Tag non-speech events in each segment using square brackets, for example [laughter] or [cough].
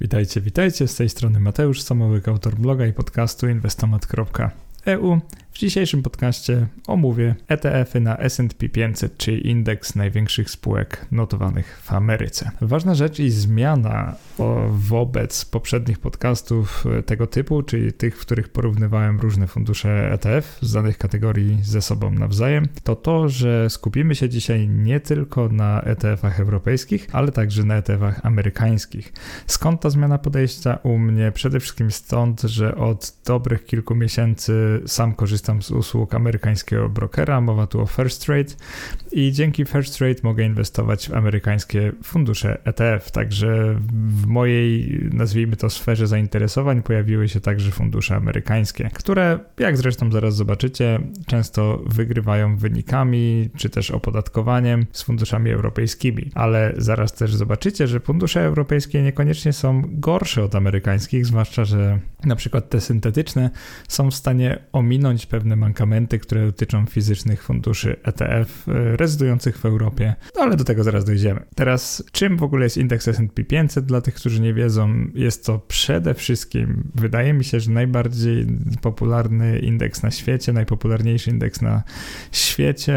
Witajcie, witajcie. Z tej strony Mateusz Samowyk, autor bloga i podcastu inwestomat.eu. W dzisiejszym podcaście omówię ETF-y na S&P 500, czyli indeks największych spółek notowanych w Ameryce. Ważna rzecz i zmiana wobec poprzednich podcastów tego typu, czyli tych, w których porównywałem różne fundusze ETF z danych kategorii ze sobą nawzajem, to to, że skupimy się dzisiaj nie tylko na ETF-ach europejskich, ale także na ETF-ach amerykańskich. Skąd ta zmiana podejścia u mnie? Przede wszystkim stąd, że od dobrych kilku miesięcy sam korzystam z usług amerykańskiego brokera, mowa tu o First Trade i dzięki First Trade mogę inwestować w amerykańskie fundusze ETF, także w mojej, nazwijmy to, sferze zainteresowań pojawiły się także fundusze amerykańskie, które, jak zresztą zaraz zobaczycie, często wygrywają wynikami czy też opodatkowaniem z funduszami europejskimi, ale zaraz też zobaczycie, że fundusze europejskie niekoniecznie są gorsze od amerykańskich, zwłaszcza, że na przykład te syntetyczne są w stanie ominąć pewne mankamenty, które dotyczą fizycznych funduszy ETF e, rezydujących w Europie, no ale do tego zaraz dojdziemy. Teraz, czym w ogóle jest indeks S&P 500? Dla tych, którzy nie wiedzą, jest to przede wszystkim, wydaje mi się, że najbardziej popularny indeks na świecie, najpopularniejszy indeks na świecie,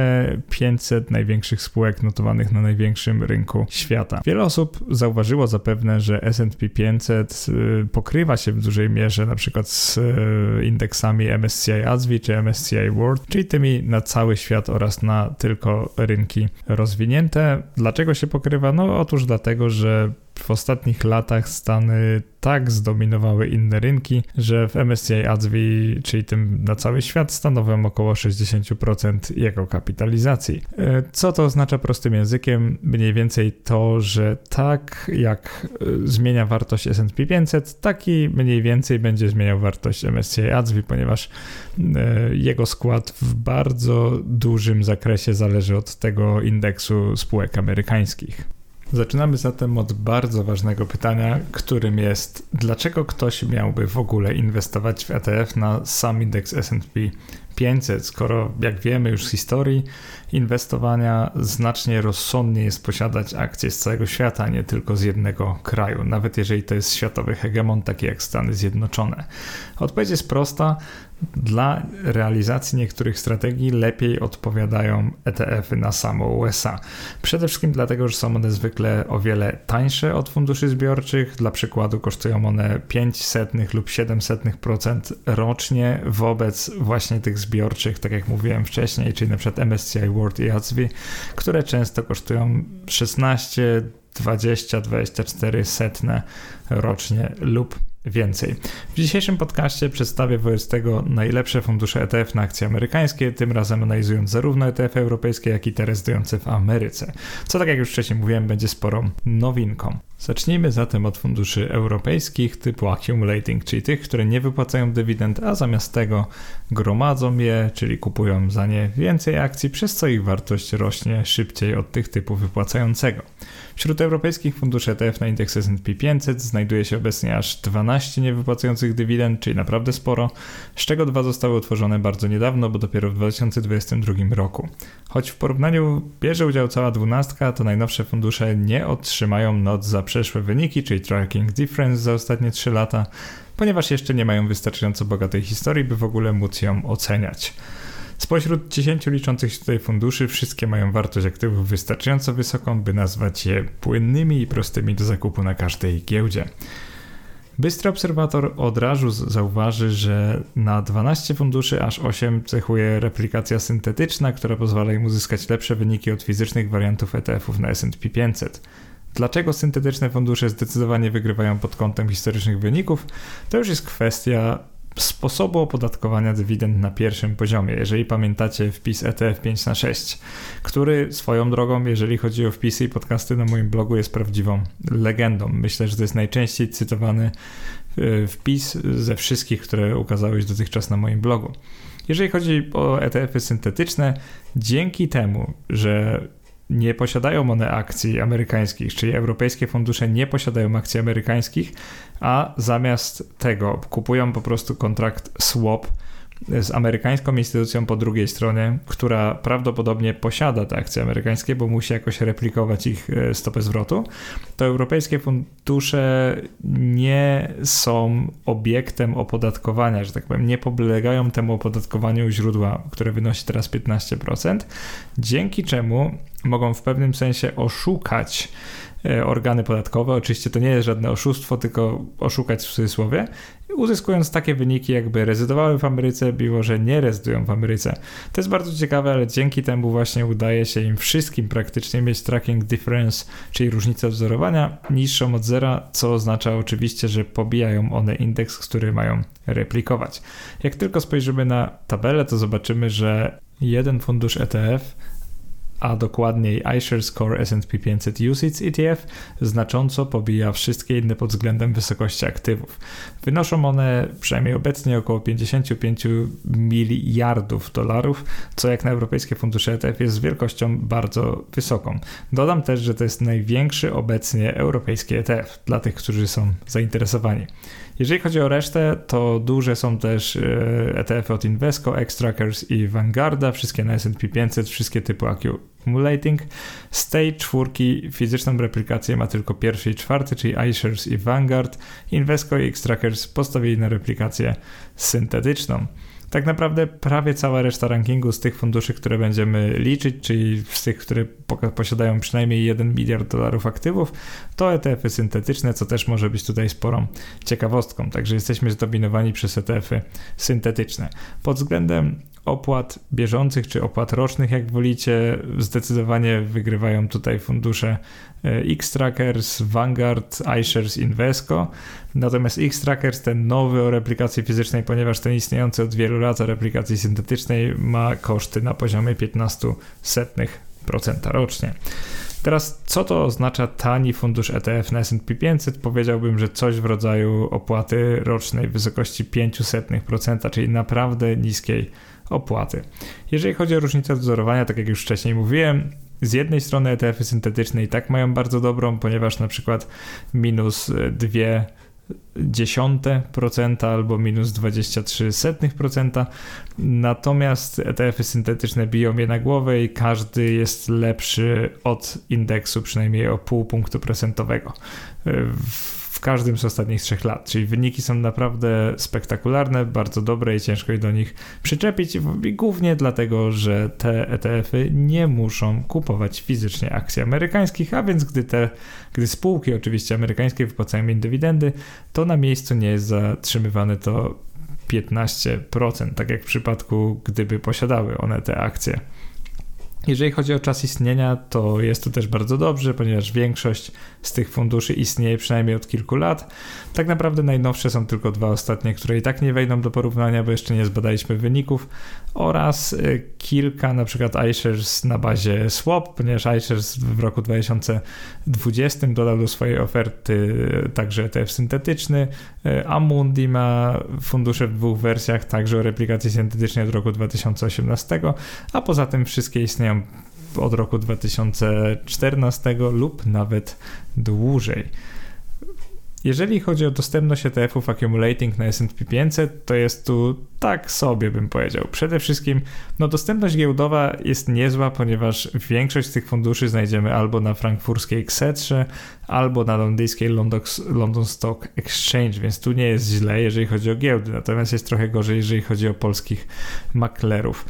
500 największych spółek notowanych na największym rynku świata. Wiele osób zauważyło zapewne, że S&P 500 e, pokrywa się w dużej mierze na przykład z e, indeksami MSCI ASWI czy MSCI World, czyli tymi na cały świat oraz na tylko rynki rozwinięte. Dlaczego się pokrywa? No otóż dlatego, że w ostatnich latach Stany tak zdominowały inne rynki, że w MSCI ADSWI, czyli tym na cały świat, stanowią około 60% jego kapitalizacji. E, co to oznacza prostym językiem? Mniej więcej to, że tak jak e, zmienia wartość S&P 500, tak i mniej więcej będzie zmieniał wartość MSCI ADSWI, ponieważ e, jego skład w bardzo dużym zakresie zależy od tego indeksu spółek amerykańskich. Zaczynamy zatem od bardzo ważnego pytania, którym jest, dlaczego ktoś miałby w ogóle inwestować w ETF na sam indeks SP 500, skoro jak wiemy już z historii inwestowania znacznie rozsądniej jest posiadać akcje z całego świata, nie tylko z jednego kraju, nawet jeżeli to jest światowy hegemon taki jak Stany Zjednoczone. Odpowiedź jest prosta, dla realizacji niektórych strategii lepiej odpowiadają ETF-y na samo USA. Przede wszystkim dlatego, że są one zwykle o wiele tańsze od funduszy zbiorczych. Dla przykładu kosztują one 500 lub 700% rocznie wobec właśnie tych zbiorczych, tak jak mówiłem wcześniej, czyli przykład MSCI World i ASWI, które często kosztują 16 20, 24 setne rocznie lub więcej. W dzisiejszym podcaście przedstawię wobec tego najlepsze fundusze ETF na akcje amerykańskie, tym razem analizując zarówno ETF europejskie, jak i te rezydujące w Ameryce, co tak jak już wcześniej mówiłem, będzie sporą nowinką. Zacznijmy zatem od funduszy europejskich typu accumulating, czyli tych, które nie wypłacają dywidend, a zamiast tego gromadzą je, czyli kupują za nie więcej akcji, przez co ich wartość rośnie szybciej od tych typu wypłacającego. Wśród europejskich funduszy ETF na indeks S&P 500 znajduje się obecnie aż 12 niewypłacających dywidend, czyli naprawdę sporo, z czego dwa zostały utworzone bardzo niedawno, bo dopiero w 2022 roku. Choć w porównaniu bierze udział cała dwunastka, to najnowsze fundusze nie otrzymają not za przeszłe wyniki, czyli tracking difference za ostatnie 3 lata, ponieważ jeszcze nie mają wystarczająco bogatej historii, by w ogóle móc ją oceniać. Spośród 10 liczących się tutaj funduszy, wszystkie mają wartość aktywów wystarczająco wysoką, by nazwać je płynnymi i prostymi do zakupu na każdej giełdzie. Bystry obserwator od razu zauważy, że na 12 funduszy aż 8 cechuje replikacja syntetyczna, która pozwala im uzyskać lepsze wyniki od fizycznych wariantów ETF-ów na S&P 500. Dlaczego syntetyczne fundusze zdecydowanie wygrywają pod kątem historycznych wyników, to już jest kwestia sposobu opodatkowania dywidend na pierwszym poziomie. Jeżeli pamiętacie wpis ETF 5 na 6, który swoją drogą, jeżeli chodzi o wpisy i podcasty na moim blogu, jest prawdziwą legendą. Myślę, że to jest najczęściej cytowany e, wpis ze wszystkich, które ukazały się dotychczas na moim blogu. Jeżeli chodzi o ETF-y syntetyczne, dzięki temu, że nie posiadają one akcji amerykańskich, czyli europejskie fundusze nie posiadają akcji amerykańskich, a zamiast tego kupują po prostu kontrakt swap z amerykańską instytucją po drugiej stronie, która prawdopodobnie posiada te akcje amerykańskie, bo musi jakoś replikować ich e, stopę zwrotu, to europejskie fundusze nie są obiektem opodatkowania, że tak powiem, nie podlegają temu opodatkowaniu źródła, które wynosi teraz 15%, dzięki czemu mogą w pewnym sensie oszukać organy podatkowe. Oczywiście to nie jest żadne oszustwo, tylko oszukać w cudzysłowie, uzyskując takie wyniki, jakby rezydowały w Ameryce, mimo że nie rezydują w Ameryce. To jest bardzo ciekawe, ale dzięki temu właśnie udaje się im wszystkim praktycznie mieć tracking difference, czyli różnicę wzorowania niższą od zera, co oznacza oczywiście, że pobijają one indeks, który mają replikować. Jak tylko spojrzymy na tabelę, to zobaczymy, że jeden fundusz ETF a dokładniej iShares Core S&P 500 UCITS ETF znacząco pobija wszystkie inne pod względem wysokości aktywów. Wynoszą one przynajmniej obecnie około 55 miliardów dolarów, co jak na europejskie fundusze ETF jest wielkością bardzo wysoką. Dodam też, że to jest największy obecnie europejski ETF dla tych, którzy są zainteresowani. Jeżeli chodzi o resztę, to duże są też ETF-y od Invesco, Xtrackers i Vanguarda, wszystkie na S&P 500, wszystkie typu accumulating. Z tej czwórki fizyczną replikację ma tylko pierwszy i czwarty, czyli iShares i Vanguard. Invesco i Xtrackers postawili na replikację syntetyczną tak naprawdę prawie cała reszta rankingu z tych funduszy, które będziemy liczyć, czyli z tych, które posiadają przynajmniej 1 miliard dolarów aktywów, to ETF-y syntetyczne, co też może być tutaj sporą ciekawostką. Także jesteśmy zdominowani przez ETF-y syntetyczne. Pod względem opłat bieżących czy opłat rocznych, jak wolicie, zdecydowanie wygrywają tutaj fundusze e, X-Trackers, Vanguard, iShares, Invesco. Natomiast X-Trackers, ten nowy o replikacji fizycznej, ponieważ ten istniejący od wielu lat o replikacji syntetycznej ma koszty na poziomie 15% rocznie. Teraz, co to oznacza tani fundusz ETF na S&P 500? Powiedziałbym, że coś w rodzaju opłaty rocznej w wysokości 0,05%, czyli naprawdę niskiej opłaty. Jeżeli chodzi o różnicę wzorowania, tak jak już wcześniej mówiłem, z jednej strony ETF-y syntetyczne i tak mają bardzo dobrą, ponieważ na przykład minus 2 dziesiąte procenta albo minus 23%. Natomiast ETF-y syntetyczne biją je na głowę i każdy jest lepszy od indeksu przynajmniej o pół punktu procentowego w każdym z ostatnich trzech lat. Czyli wyniki są naprawdę spektakularne, bardzo dobre i ciężko je do nich przyczepić. Głównie dlatego, że te ETF-y nie muszą kupować fizycznie akcji amerykańskich, a więc gdy te, gdy spółki oczywiście amerykańskie wypłacają im dywidendy, to na miejscu nie jest zatrzymywane to 15%, tak jak w przypadku, gdyby posiadały one te akcje. Jeżeli chodzi o czas istnienia, to jest to też bardzo dobrze, ponieważ większość z tych funduszy istnieje przynajmniej od kilku lat. Tak naprawdę najnowsze są tylko dwa ostatnie, które i tak nie wejdą do porównania, bo jeszcze nie zbadaliśmy wyników, oraz y, kilka, na przykład iShares na bazie swap, ponieważ iShares w roku 2020 dodał do swojej oferty y, także ETF syntetyczny. Y, Amundi ma fundusze w dwóch wersjach, także o replikacji syntetycznej od roku 2018, a poza tym wszystkie istnieją od roku 2014 lub nawet dłużej. Jeżeli chodzi o dostępność ETF-ów accumulating na S&P 500, to jest tu tak sobie bym powiedział. Przede wszystkim no, dostępność giełdowa jest niezła, ponieważ większość z tych funduszy znajdziemy albo na frankfurskiej Xetrze, albo na londyńskiej London Stock Exchange, więc tu nie jest źle, jeżeli chodzi o giełdy, natomiast jest trochę gorzej, jeżeli chodzi o polskich maklerów.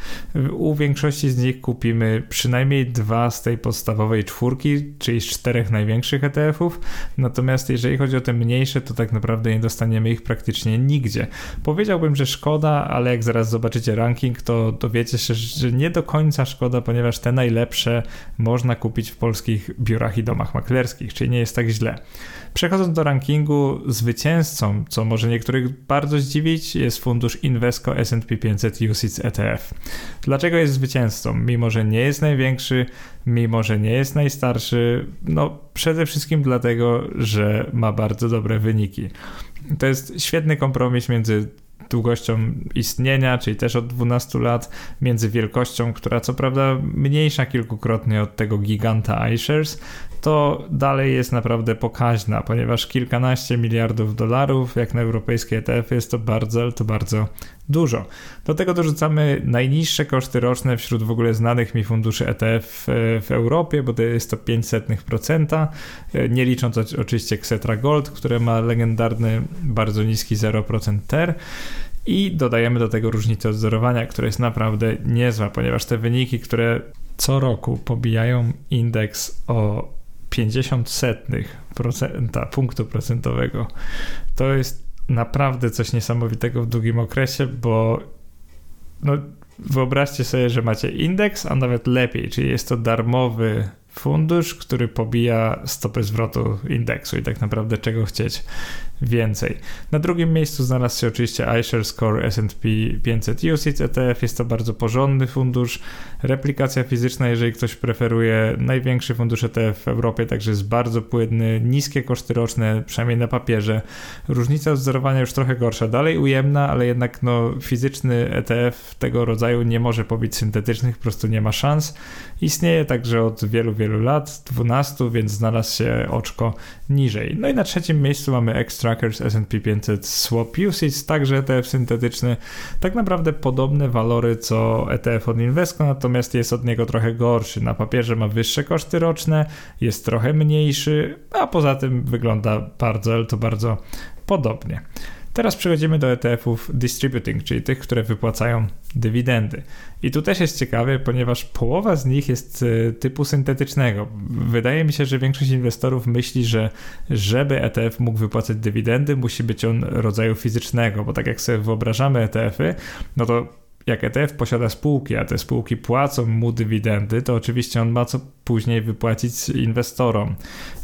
U większości z nich kupimy przynajmniej dwa z tej podstawowej czwórki, czyli z czterech największych ETF-ów, natomiast jeżeli chodzi o te mniejsze, to tak naprawdę nie dostaniemy ich praktycznie nigdzie. Powiedziałbym, że szkoda, ale jak zaraz zobaczycie ranking, to dowiecie się, że nie do końca szkoda, ponieważ te najlepsze można kupić w polskich biurach i domach maklerskich, czyli nie jest tak źle. Przechodząc do rankingu, zwycięzcą, co może niektórych bardzo zdziwić, jest fundusz Invesco S&P 500 UCITS ETF. Dlaczego jest zwycięzcą? Mimo, że nie jest największy, mimo, że nie jest najstarszy, no przede wszystkim dlatego, że ma bardzo dobre wyniki. To jest świetny kompromis między długością istnienia, czyli też od 12 lat, między wielkością, która co prawda mniejsza kilkukrotnie od tego giganta iShares, to dalej jest naprawdę pokaźna, ponieważ kilkanaście miliardów dolarów, jak na europejskie ETF, jest to bardzo, to bardzo dużo. Do tego dorzucamy najniższe koszty roczne wśród w ogóle znanych mi funduszy ETF w Europie, bo to jest to 500%, nie licząc oczywiście Xetra Gold, które ma legendarny, bardzo niski 0% TER. I dodajemy do tego różnicę odzorowania, która jest naprawdę niezła, ponieważ te wyniki, które co roku pobijają indeks o 50 setnych procenta, punktu procentowego, to jest naprawdę coś niesamowitego w długim okresie, bo no, wyobraźcie sobie, że macie indeks, a nawet lepiej, czyli jest to darmowy fundusz, który pobija stopę zwrotu indeksu i tak naprawdę czego chcieć więcej. Na drugim miejscu znalazł się oczywiście iShares Score S&P 500 UCITS ETF. Jest to bardzo porządny fundusz. Replikacja fizyczna, jeżeli ktoś preferuje największy fundusz ETF w Europie, także jest bardzo płynny, niskie koszty roczne, przynajmniej na papierze. Różnica wzorowania już trochę gorsza, dalej ujemna, ale jednak no, fizyczny ETF tego rodzaju nie może pobić syntetycznych, po prostu nie ma szans. Istnieje także od wielu, wielu lat, 12, więc znalazł się oczko niżej. No i na trzecim miejscu mamy Extra Trackers S&P 500 Swap Usage, także ETF syntetyczny. Tak naprawdę podobne walory co ETF od Invesco, natomiast jest od niego trochę gorszy. Na papierze ma wyższe koszty roczne, jest trochę mniejszy, a poza tym wygląda bardzo, ale to bardzo podobnie. Teraz przechodzimy do ETF-ów distributing, czyli tych, które wypłacają dywidendy. I tu też jest ciekawe, ponieważ połowa z nich jest e, typu syntetycznego. Wydaje mi się, że większość inwestorów myśli, że żeby ETF mógł wypłacać dywidendy, musi być on rodzaju fizycznego, bo tak jak sobie wyobrażamy ETF-y, no to jak ETF posiada spółki, a te spółki płacą mu dywidendy, to oczywiście on ma co później wypłacić inwestorom,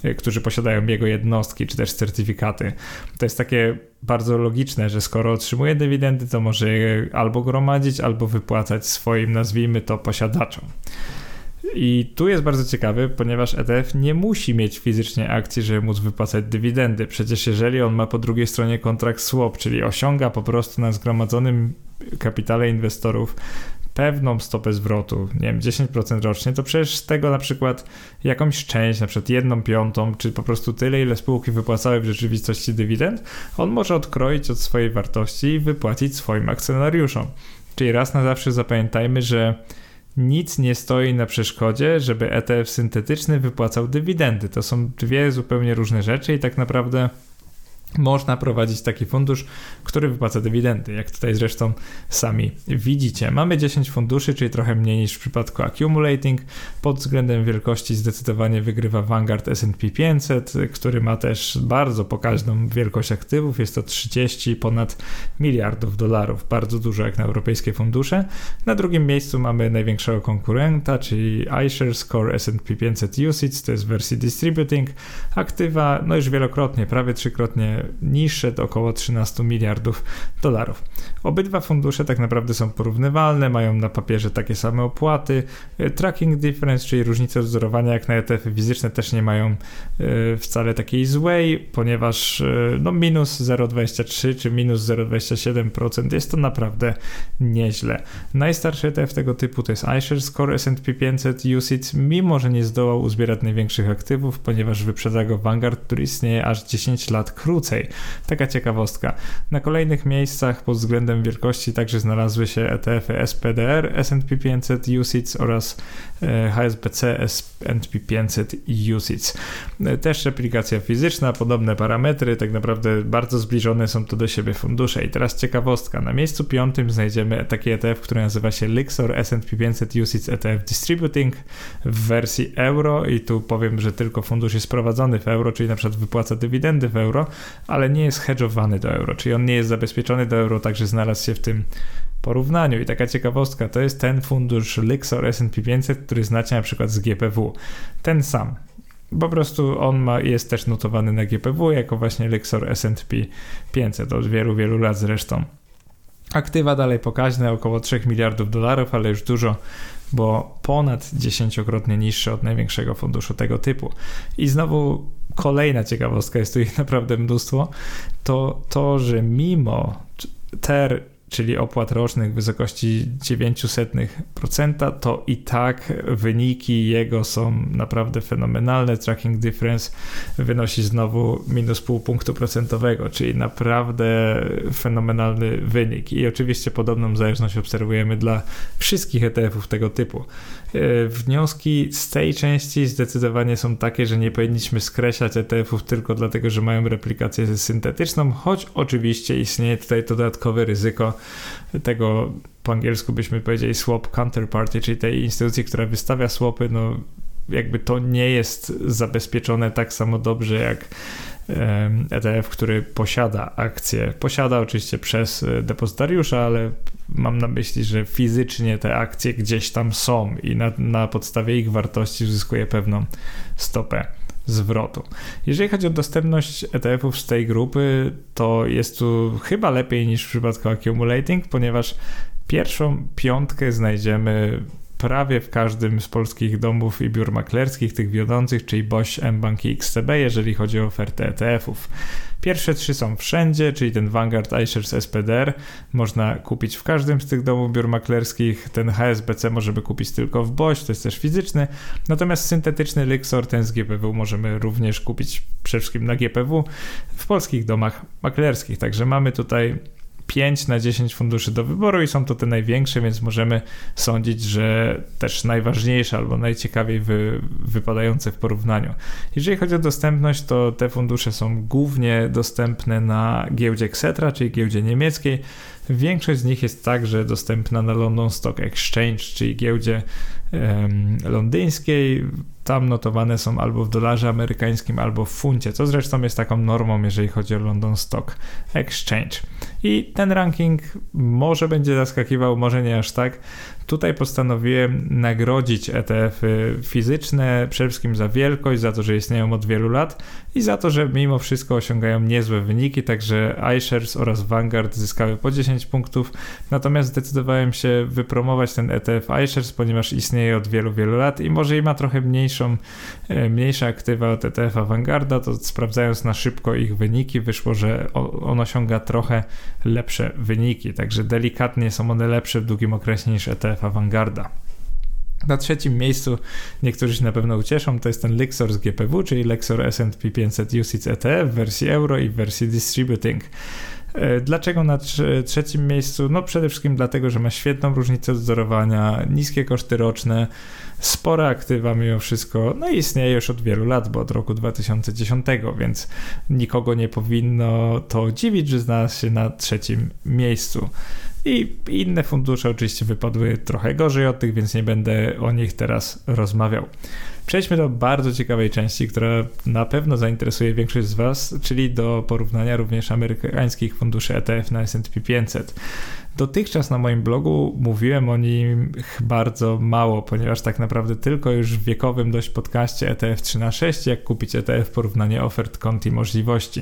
y, którzy posiadają jego jednostki czy też certyfikaty. To jest takie bardzo logiczne, że skoro otrzymuje dywidendy, to może je albo gromadzić, albo wypłacać swoim, nazwijmy to, posiadaczom. I tu jest bardzo ciekawy, ponieważ ETF nie musi mieć fizycznie akcji, żeby móc wypłacać dywidendy. Przecież jeżeli on ma po drugiej stronie kontrakt swap, czyli osiąga po prostu na zgromadzonym kapitale inwestorów pewną stopę zwrotu, nie wiem, 10% rocznie, to przecież z tego na przykład jakąś część, na przykład jedną piątą, czy po prostu tyle, ile spółki wypłacały w rzeczywistości dywidend, on może odkroić od swojej wartości i wypłacić swoim akcjonariuszom. Czyli raz na zawsze zapamiętajmy, że nic nie stoi na przeszkodzie, żeby ETF syntetyczny wypłacał dywidendy. To są dwie zupełnie różne rzeczy i tak naprawdę można prowadzić taki fundusz, który wypłaca dywidendy, jak tutaj zresztą sami widzicie. Mamy 10 funduszy, czyli trochę mniej niż w przypadku accumulating. Pod względem wielkości zdecydowanie wygrywa Vanguard S&P 500, który ma też bardzo pokaźną wielkość aktywów, jest to 30 ponad miliardów dolarów, bardzo dużo jak na europejskie fundusze. Na drugim miejscu mamy największego konkurenta, czyli iShares Core S&P 500 UCITS, to jest wersji distributing. Aktywa, no już wielokrotnie, prawie trzykrotnie niższe, to około 13 miliardów dolarów. Obydwa fundusze tak naprawdę są porównywalne, mają na papierze takie same opłaty. Tracking difference, czyli różnice wzorowania jak na ETF-y fizyczne też nie mają e, wcale takiej złej, ponieważ e, no minus 0,23 czy minus 0,27% jest to naprawdę nieźle. Najstarszy ETF tego typu to jest iShares Core S&P 500 UCITS, mimo że nie zdołał uzbierać największych aktywów, ponieważ wyprzedza go Vanguard, który istnieje aż 10 lat krócej więcej. Taka ciekawostka. Na kolejnych miejscach pod względem wielkości także znalazły się ETF-y SPDR, S&P 500 UCITS oraz HSBC S&P 500 UCITS. E, też replikacja fizyczna, podobne parametry, tak naprawdę bardzo zbliżone są to do siebie fundusze. I teraz ciekawostka. Na miejscu piątym znajdziemy taki ETF, który nazywa się Lixor S&P 500 UCITS ETF Distributing w wersji euro i tu powiem, że tylko fundusz jest prowadzony w euro, czyli na przykład wypłaca dywidendy w euro, ale nie jest hedżowany do euro, czyli on nie jest zabezpieczony do euro, także znalazł się w tym porównaniu. I taka ciekawostka, to jest ten fundusz Lixor S&P 500, który znacie na przykład z GPW. Ten sam. Po prostu on ma, jest też notowany na GPW jako właśnie Lixor S&P 500 od wielu, wielu lat zresztą. Aktywa dalej pokaźne, około 3 miliardów dolarów, ale już dużo, bo ponad dziesięciokrotnie niższe od największego funduszu tego typu. I znowu kolejna ciekawostka, jest tu ich [laughs] naprawdę mnóstwo, to to, że mimo TER czyli opłat rocznych w wysokości 0,09%, to i tak wyniki jego są naprawdę fenomenalne. Tracking difference wynosi znowu minus pół punktu procentowego, czyli naprawdę fenomenalny wynik. I oczywiście podobną zależność obserwujemy dla wszystkich ETF-ów tego typu. E, wnioski z tej części zdecydowanie są takie, że nie powinniśmy skreślać ETF-ów tylko dlatego, że mają replikację syntetyczną, choć oczywiście istnieje tutaj dodatkowe ryzyko tego, po angielsku byśmy powiedzieli swap counterparty, czyli tej instytucji, która wystawia swapy, no jakby to nie jest zabezpieczone tak samo dobrze jak ETF, który posiada akcje. Posiada oczywiście przez e, depozytariusza, ale mam na myśli, że fizycznie te akcje gdzieś tam są i na, na podstawie ich wartości uzyskuje pewną stopę zwrotu. Jeżeli chodzi o dostępność ETF-ów z tej grupy, to jest tu chyba lepiej niż w przypadku accumulating, ponieważ pierwszą piątkę znajdziemy prawie w każdym z polskich domów i biur maklerskich, tych wiodących, czyli Boś, mBank i XTB, jeżeli chodzi o ofertę ETF-ów. Pierwsze trzy są wszędzie, czyli ten Vanguard iShares SPDR można kupić w każdym z tych domów biur maklerskich. Ten HSBC możemy kupić tylko w BOŚ, to jest też fizyczny. Natomiast syntetyczny Lixor, ten z GPW możemy również kupić przede wszystkim na GPW w polskich domach maklerskich. Także mamy tutaj 5 na 10 funduszy do wyboru i są to te największe, więc możemy sądzić, że też najważniejsze albo najciekawiej wy, wypadające w porównaniu. Jeżeli chodzi o dostępność, to te fundusze są głównie dostępne na giełdzie Xetra, czyli giełdzie niemieckiej. Większość z nich jest także dostępna na London Stock Exchange, czyli giełdzie um, londyńskiej. Tam notowane są albo w dolarze amerykańskim, albo w funcie, co zresztą jest taką normą, jeżeli chodzi o London Stock Exchange. I ten ranking może będzie zaskakiwał, może nie aż tak. Tutaj postanowiłem nagrodzić ETF-y fizyczne przede wszystkim za wielkość, za to, że istnieją od wielu lat i za to, że mimo wszystko osiągają niezłe wyniki, także iShares oraz Vanguard zyskały po 10 punktów, natomiast zdecydowałem się wypromować ten ETF iShares, ponieważ istnieje od wielu, wielu lat i może i ma trochę mniejszą, e, mniejsze aktywa od ETF-a Vanguarda, to sprawdzając na szybko ich wyniki, wyszło, że on osiąga trochę lepsze wyniki, także delikatnie są one lepsze w długim okresie niż ETF Avangarda. Na trzecim miejscu niektórzy się na pewno ucieszą, to jest ten Lexor z GPW, czyli Lexor S&P 500 UCITS ETF w wersji euro i w wersji distributing. E, dlaczego na trzecim miejscu? No przede wszystkim dlatego, że ma świetną różnicę wzorowania, niskie koszty roczne, spore aktywa mimo wszystko, no i istnieje już od wielu lat, bo od roku 2010, więc nikogo nie powinno to dziwić, że znalazł się na trzecim miejscu. I inne fundusze oczywiście wypadły trochę gorzej od tych, więc nie będę o nich teraz rozmawiał. Przejdźmy do bardzo ciekawej części, która na pewno zainteresuje większość z Was, czyli do porównania również amerykańskich funduszy ETF na S&P 500. Dotychczas na moim blogu mówiłem o nim bardzo mało, ponieważ tak naprawdę tylko już w wiekowym dość podcaście ETF 3 na 6 jak kupić ETF, porównanie ofert, kont i możliwości.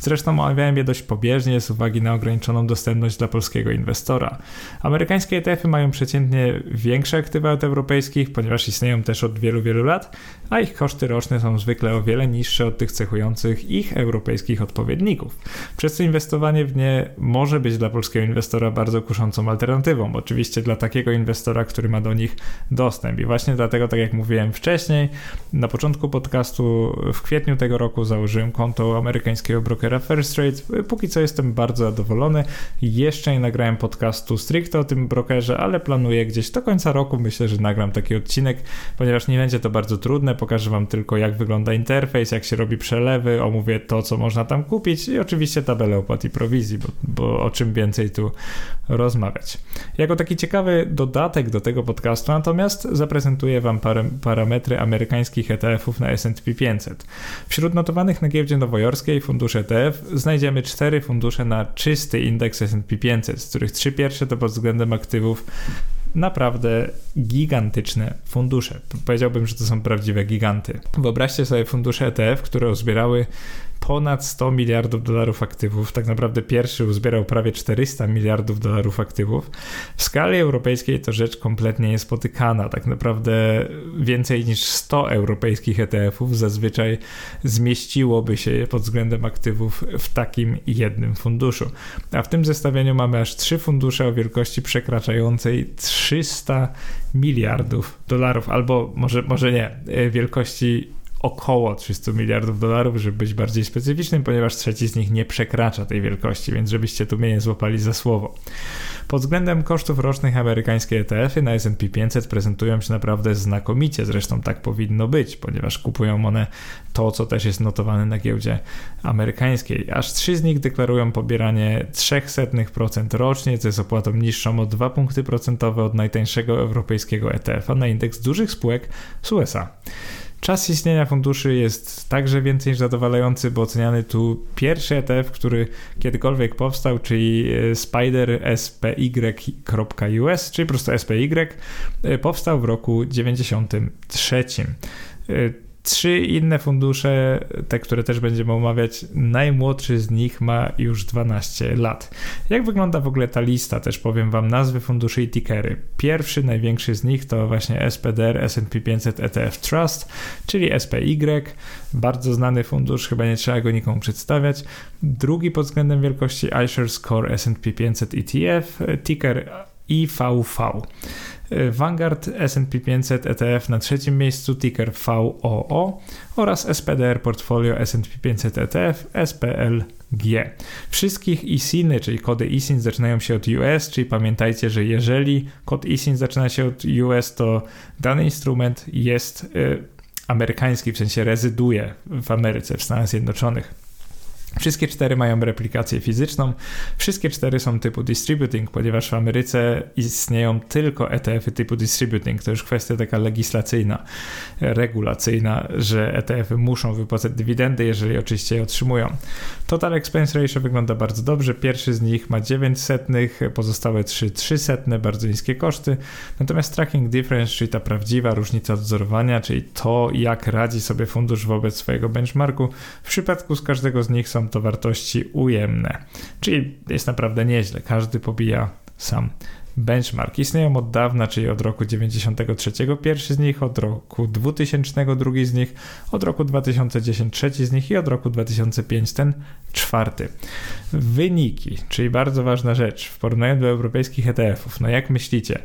Zresztą omawiałem je dość pobieżnie z uwagi na ograniczoną dostępność dla polskiego inwestora. Amerykańskie ETF-y mają przeciętnie większe aktywa od europejskich, ponieważ istnieją też od wielu, wielu lat, a ich koszty roczne są zwykle o wiele niższe od tych cechujących ich europejskich odpowiedników. Przez co inwestowanie w nie może być dla polskiego inwestora bardzo bardzo kuszącą alternatywą. Oczywiście dla takiego inwestora, który ma do nich dostęp. I właśnie dlatego, tak jak mówiłem wcześniej, na początku podcastu w kwietniu tego roku założyłem konto amerykańskiego brokera First Trade. Póki co jestem bardzo zadowolony. Jeszcze nie nagrałem podcastu stricte o tym brokerze, ale planuję gdzieś do końca roku. Myślę, że nagram taki odcinek, ponieważ nie będzie to bardzo trudne. Pokażę Wam tylko, jak wygląda interfejs, jak się robi przelewy, omówię to, co można tam kupić i oczywiście tabelę opłat i prowizji, bo, bo o czym więcej tu rozmawiać. Jako taki ciekawy dodatek do tego podcastu natomiast zaprezentuję Wam parametry amerykańskich ETF-ów na S&P 500. Wśród notowanych na giełdzie nowojorskiej funduszy ETF znajdziemy cztery fundusze na czysty indeks S&P 500, z których trzy pierwsze to pod względem aktywów naprawdę gigantyczne fundusze. Powiedziałbym, że to są prawdziwe giganty. Wyobraźcie sobie fundusze ETF, które uzbierały ponad 100 miliardów dolarów aktywów. Tak naprawdę pierwszy uzbierał prawie 400 miliardów dolarów aktywów. W skali europejskiej to rzecz kompletnie niespotykana. Tak naprawdę więcej niż 100 europejskich ETF-ów zazwyczaj zmieściłoby się pod względem aktywów w takim jednym funduszu. A w tym zestawieniu mamy aż trzy fundusze o wielkości przekraczającej 300 miliardów dolarów, albo może, może nie, e, wielkości około 300 miliardów dolarów, żeby być bardziej specyficznym, ponieważ trzeci z nich nie przekracza tej wielkości, więc żebyście tu mnie nie złapali za słowo. Pod względem kosztów rocznych amerykańskie ETF-y na S&P 500 prezentują się naprawdę znakomicie, zresztą tak powinno być, ponieważ kupują one to, co też jest notowane na giełdzie amerykańskiej. Aż trzy z nich deklarują pobieranie 0,03% rocznie, co jest opłatą niższą o 2 punkty procentowe od najtańszego europejskiego ETF-a na indeks dużych spółek z USA. Czas istnienia funduszy jest także więcej niż zadowalający, bo oceniany tu pierwszy ETF, który kiedykolwiek powstał, czyli e, Spider SPY.US, czyli po prostu SPY, e, powstał w roku 93. Trzy inne fundusze, te, które też będziemy omawiać, najmłodszy z nich ma już 12 lat. Jak wygląda w ogóle ta lista? Też powiem Wam nazwy funduszy i tickery. Pierwszy, największy z nich to właśnie SPDR S&P 500 ETF Trust, czyli SPY, bardzo znany fundusz, chyba nie trzeba go nikomu przedstawiać. Drugi pod względem wielkości iShares Core S&P 500 ETF, ticker IVV. Vanguard S&P 500 ETF na trzecim miejscu, ticker VOO oraz SPDR Portfolio S&P 500 ETF SPLG. Wszystkich ISINy, czyli kody ISIN zaczynają się od US, czyli pamiętajcie, że jeżeli kod ISIN zaczyna się od US, to dany instrument jest y, amerykański, w sensie rezyduje w Ameryce, w Stanach Zjednoczonych. Wszystkie cztery mają replikację fizyczną. Wszystkie cztery są typu distributing, ponieważ w Ameryce istnieją tylko ETF-y typu distributing. To już kwestia taka legislacyjna, regulacyjna, że ETF-y muszą wypłacać dywidendy, jeżeli oczywiście je otrzymują. Total expense ratio wygląda bardzo dobrze. Pierwszy z nich ma 900, pozostałe 3 300, bardzo niskie koszty. Natomiast tracking difference, czyli ta prawdziwa różnica odzorowania, czyli to, jak radzi sobie fundusz wobec swojego benchmarku, w przypadku z każdego z nich są to wartości ujemne. Czyli jest naprawdę nieźle. Każdy pobija sam benchmark. Istnieją od dawna, czyli od roku 93 pierwszy z nich, od roku 2000 drugi z nich, od roku 2010 trzeci z nich i od roku 2005 ten czwarty. Wyniki, czyli bardzo ważna rzecz w porównaniu do europejskich ETF-ów. No jak myślicie?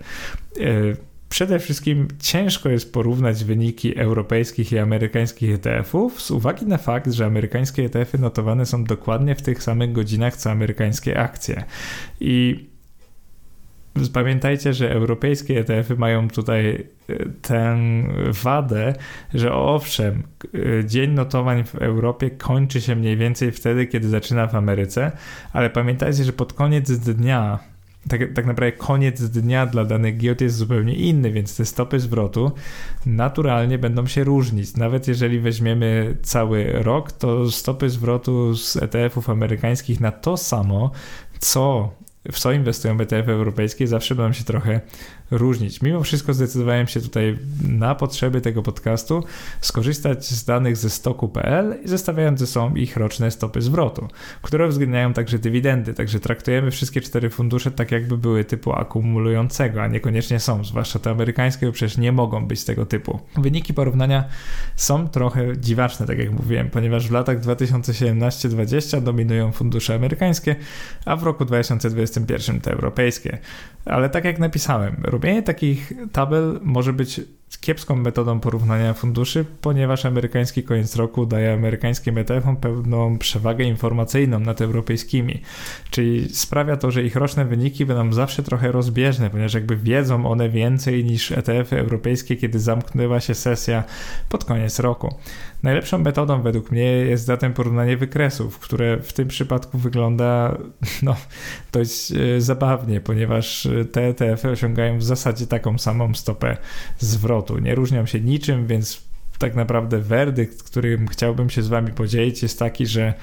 Przede wszystkim ciężko jest porównać wyniki europejskich i amerykańskich ETF-ów z uwagi na fakt, że amerykańskie ETF-y notowane są dokładnie w tych samych godzinach co amerykańskie akcje. I Pamiętajcie, że europejskie ETF-y mają tutaj e, tę wadę, że owszem, e, dzień notowań w Europie kończy się mniej więcej wtedy, kiedy zaczyna w Ameryce, ale pamiętajcie, że pod koniec dnia tak, tak naprawdę koniec dnia dla danych giełd jest zupełnie inny, więc te stopy zwrotu naturalnie będą się różnić. Nawet jeżeli weźmiemy cały rok, to stopy zwrotu z ETF-ów amerykańskich na to samo, co w co inwestują ETF europejskie, zawsze będą się trochę różnić. Mimo wszystko zdecydowałem się tutaj na potrzeby tego podcastu skorzystać z danych ze stoku.pl i zestawiając ze sobą ich roczne stopy zwrotu, które uwzględniają także dywidendy. Także traktujemy wszystkie cztery fundusze tak, jakby były typu akumulującego, a niekoniecznie są, zwłaszcza te amerykańskie, bo przecież nie mogą być tego typu. Wyniki porównania są trochę dziwaczne, tak jak mówiłem, ponieważ w latach 2017-2020 dominują fundusze amerykańskie, a w roku 2021 te europejskie. Ale tak jak napisałem, robienie takich tabel może być kiepską metodą porównania funduszy, ponieważ amerykański koniec roku daje amerykańskim ETF-om pewną przewagę informacyjną nad europejskimi. Czyli sprawia to, że ich roczne wyniki będą zawsze trochę rozbieżne, ponieważ jakby wiedzą one więcej niż ETF-y europejskie, kiedy zamknęła się sesja pod koniec roku. Najlepszą metodą według mnie jest zatem porównanie wykresów, które w tym przypadku wygląda [laughs] no, dość e, zabawnie, ponieważ te ETF-y osiągają w zasadzie taką samą stopę zwrotu. Nie różnią się niczym, więc tak naprawdę werdykt, którym chciałbym się z Wami podzielić, jest taki, że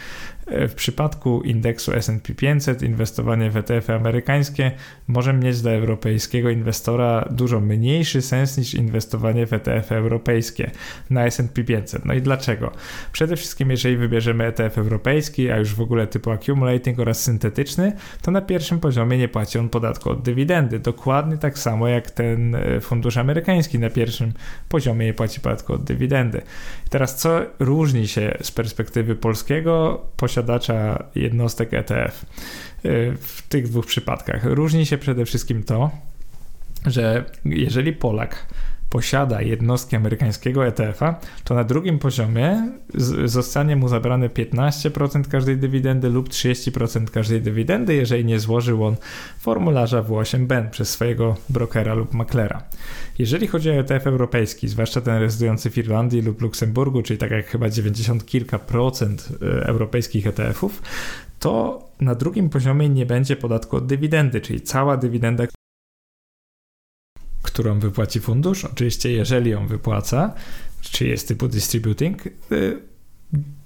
W przypadku indeksu S&P 500 inwestowanie w ETF-y amerykańskie może mieć dla europejskiego inwestora dużo mniejszy sens niż inwestowanie w ETF-y europejskie na S&P 500. No i dlaczego? Przede wszystkim jeżeli wybierzemy ETF europejski, a już w ogóle typu accumulating oraz syntetyczny, to na pierwszym poziomie nie płaci on podatku od dywidendy. Dokładnie tak samo jak ten e, fundusz amerykański na pierwszym poziomie nie płaci podatku od dywidendy. Teraz co różni się z perspektywy polskiego posiadacza jednostek ETF e, w tych dwóch przypadkach? Różni się przede wszystkim to, że jeżeli Polak posiada jednostki amerykańskiego ETF-a, to na drugim poziomie zostanie mu zabrane 15% każdej dywidendy lub 30% każdej dywidendy, jeżeli nie złożył on formularza W8BEN przez swojego brokera lub maklera. Jeżeli chodzi o ETF europejski, zwłaszcza ten rezydujący w Irlandii lub Luksemburgu, czyli tak jak chyba 90 kilka procent e, europejskich ETF-ów, to na drugim poziomie nie będzie podatku od dywidendy, czyli cała dywidenda, którą wypłaci fundusz, oczywiście jeżeli ją wypłaca, czy jest typu distributing, y,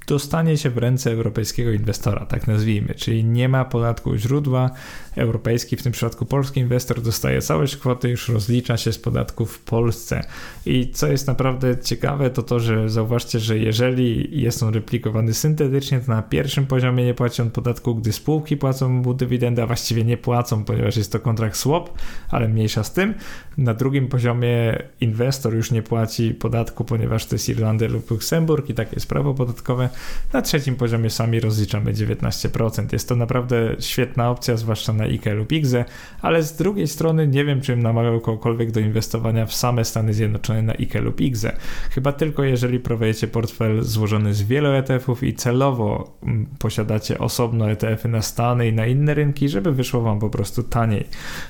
dostanie się w ręce europejskiego inwestora, tak nazwijmy, czyli nie ma podatku źródła. Europejski, w tym przypadku polski inwestor dostaje całość kwoty, już rozlicza się z podatku w Polsce. I co jest naprawdę ciekawe, to to, że zauważcie, że jeżeli jest on replikowany syntetycznie, to na pierwszym poziomie nie płaci on podatku, gdy spółki płacą mu dywidendę, a właściwie nie płacą, ponieważ jest to kontrakt swap, ale mniejsza z tym. Na drugim poziomie inwestor już nie płaci podatku, ponieważ to jest Irlandia lub Luksemburg i takie jest prawo podatkowe. Na trzecim poziomie sami rozliczamy 19%. Jest to naprawdę świetna opcja, zwłaszcza na IKE lub IGZE, ale z drugiej strony nie wiem, czym namawiał kogokolwiek do inwestowania w same Stany Zjednoczone na IKE lub IGZE. Chyba tylko jeżeli prowadzcie portfel złożony z wielu ETF-ów i celowo mm, posiadacie osobno ETF-y na Stany i na inne rynki, żeby wyszło wam po prostu taniej.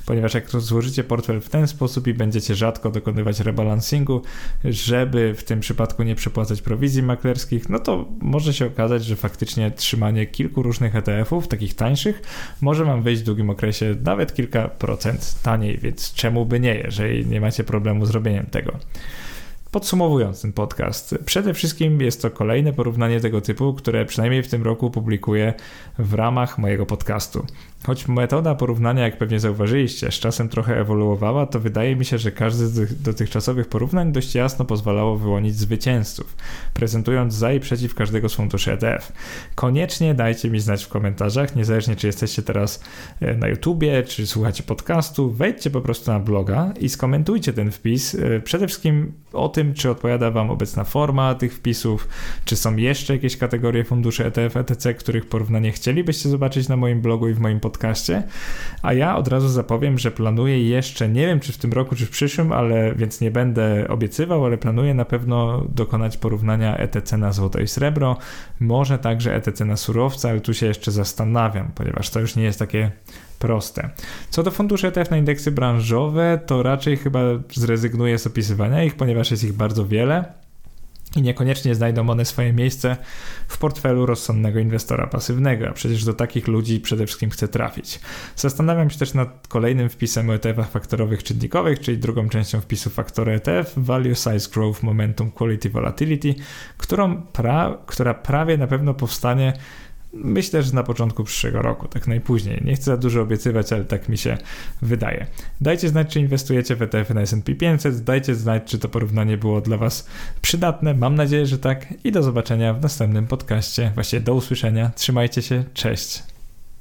Ponieważ jak złożycie portfel w ten sposób i będziecie rzadko dokonywać rebalansingu, żeby w tym przypadku nie przepłacać prowizji maklerskich, no to może się okazać, że faktycznie trzymanie kilku różnych ETF-ów, takich tańszych, może Wam wyjść w długim okresie nawet kilka procent taniej, więc czemu by nie, jeżeli nie macie problemu z robieniem tego. Podsumowując ten podcast, przede wszystkim jest to kolejne porównanie tego typu, które przynajmniej w tym roku publikuję w ramach mojego podcastu. Choć metoda porównania, jak pewnie zauważyliście, z czasem trochę ewoluowała, to wydaje mi się, że każdy z tych dotychczasowych porównań dość jasno pozwalało wyłonić zwycięzców, prezentując za i przeciw każdego z funduszy ETF. Koniecznie dajcie mi znać w komentarzach, niezależnie czy jesteście teraz e, na YouTubie, czy słuchacie podcastu, wejdźcie po prostu na bloga i skomentujcie ten wpis. E, przede wszystkim o tym, czy odpowiada Wam obecna forma tych wpisów, czy są jeszcze jakieś kategorie funduszy ETF, etc., których porównanie chcielibyście zobaczyć na moim blogu i w moim podcaście podcaście. A ja od razu zapowiem, że planuję jeszcze, nie wiem czy w tym roku, czy w przyszłym, ale więc nie będę obiecywał, ale planuję na pewno dokonać porównania ETC na złoto i srebro, może także ETC na surowce, ale tu się jeszcze zastanawiam, ponieważ to już nie jest takie proste. Co do funduszy ETF na indeksy branżowe, to raczej chyba zrezygnuję z opisywania ich, ponieważ jest ich bardzo wiele i niekoniecznie znajdą one swoje miejsce w portfelu rozsądnego inwestora pasywnego, a przecież do takich ludzi przede wszystkim chcę trafić. Zastanawiam się też nad kolejnym wpisem o ETF-ach faktorowych czynnikowych, czyli drugą częścią wpisu faktory ETF Value Size Growth Momentum Quality Volatility, którą pra która prawie na pewno powstanie Myślę, że na początku przyszłego roku, tak najpóźniej. Nie chcę za dużo obiecywać, ale tak mi się wydaje. Dajcie znać, czy inwestujecie w ETF na S&P 500, dajcie znać, czy to porównanie było dla Was przydatne. Mam nadzieję, że tak i do zobaczenia w następnym podcaście. Właściwie do usłyszenia. Trzymajcie się, cześć.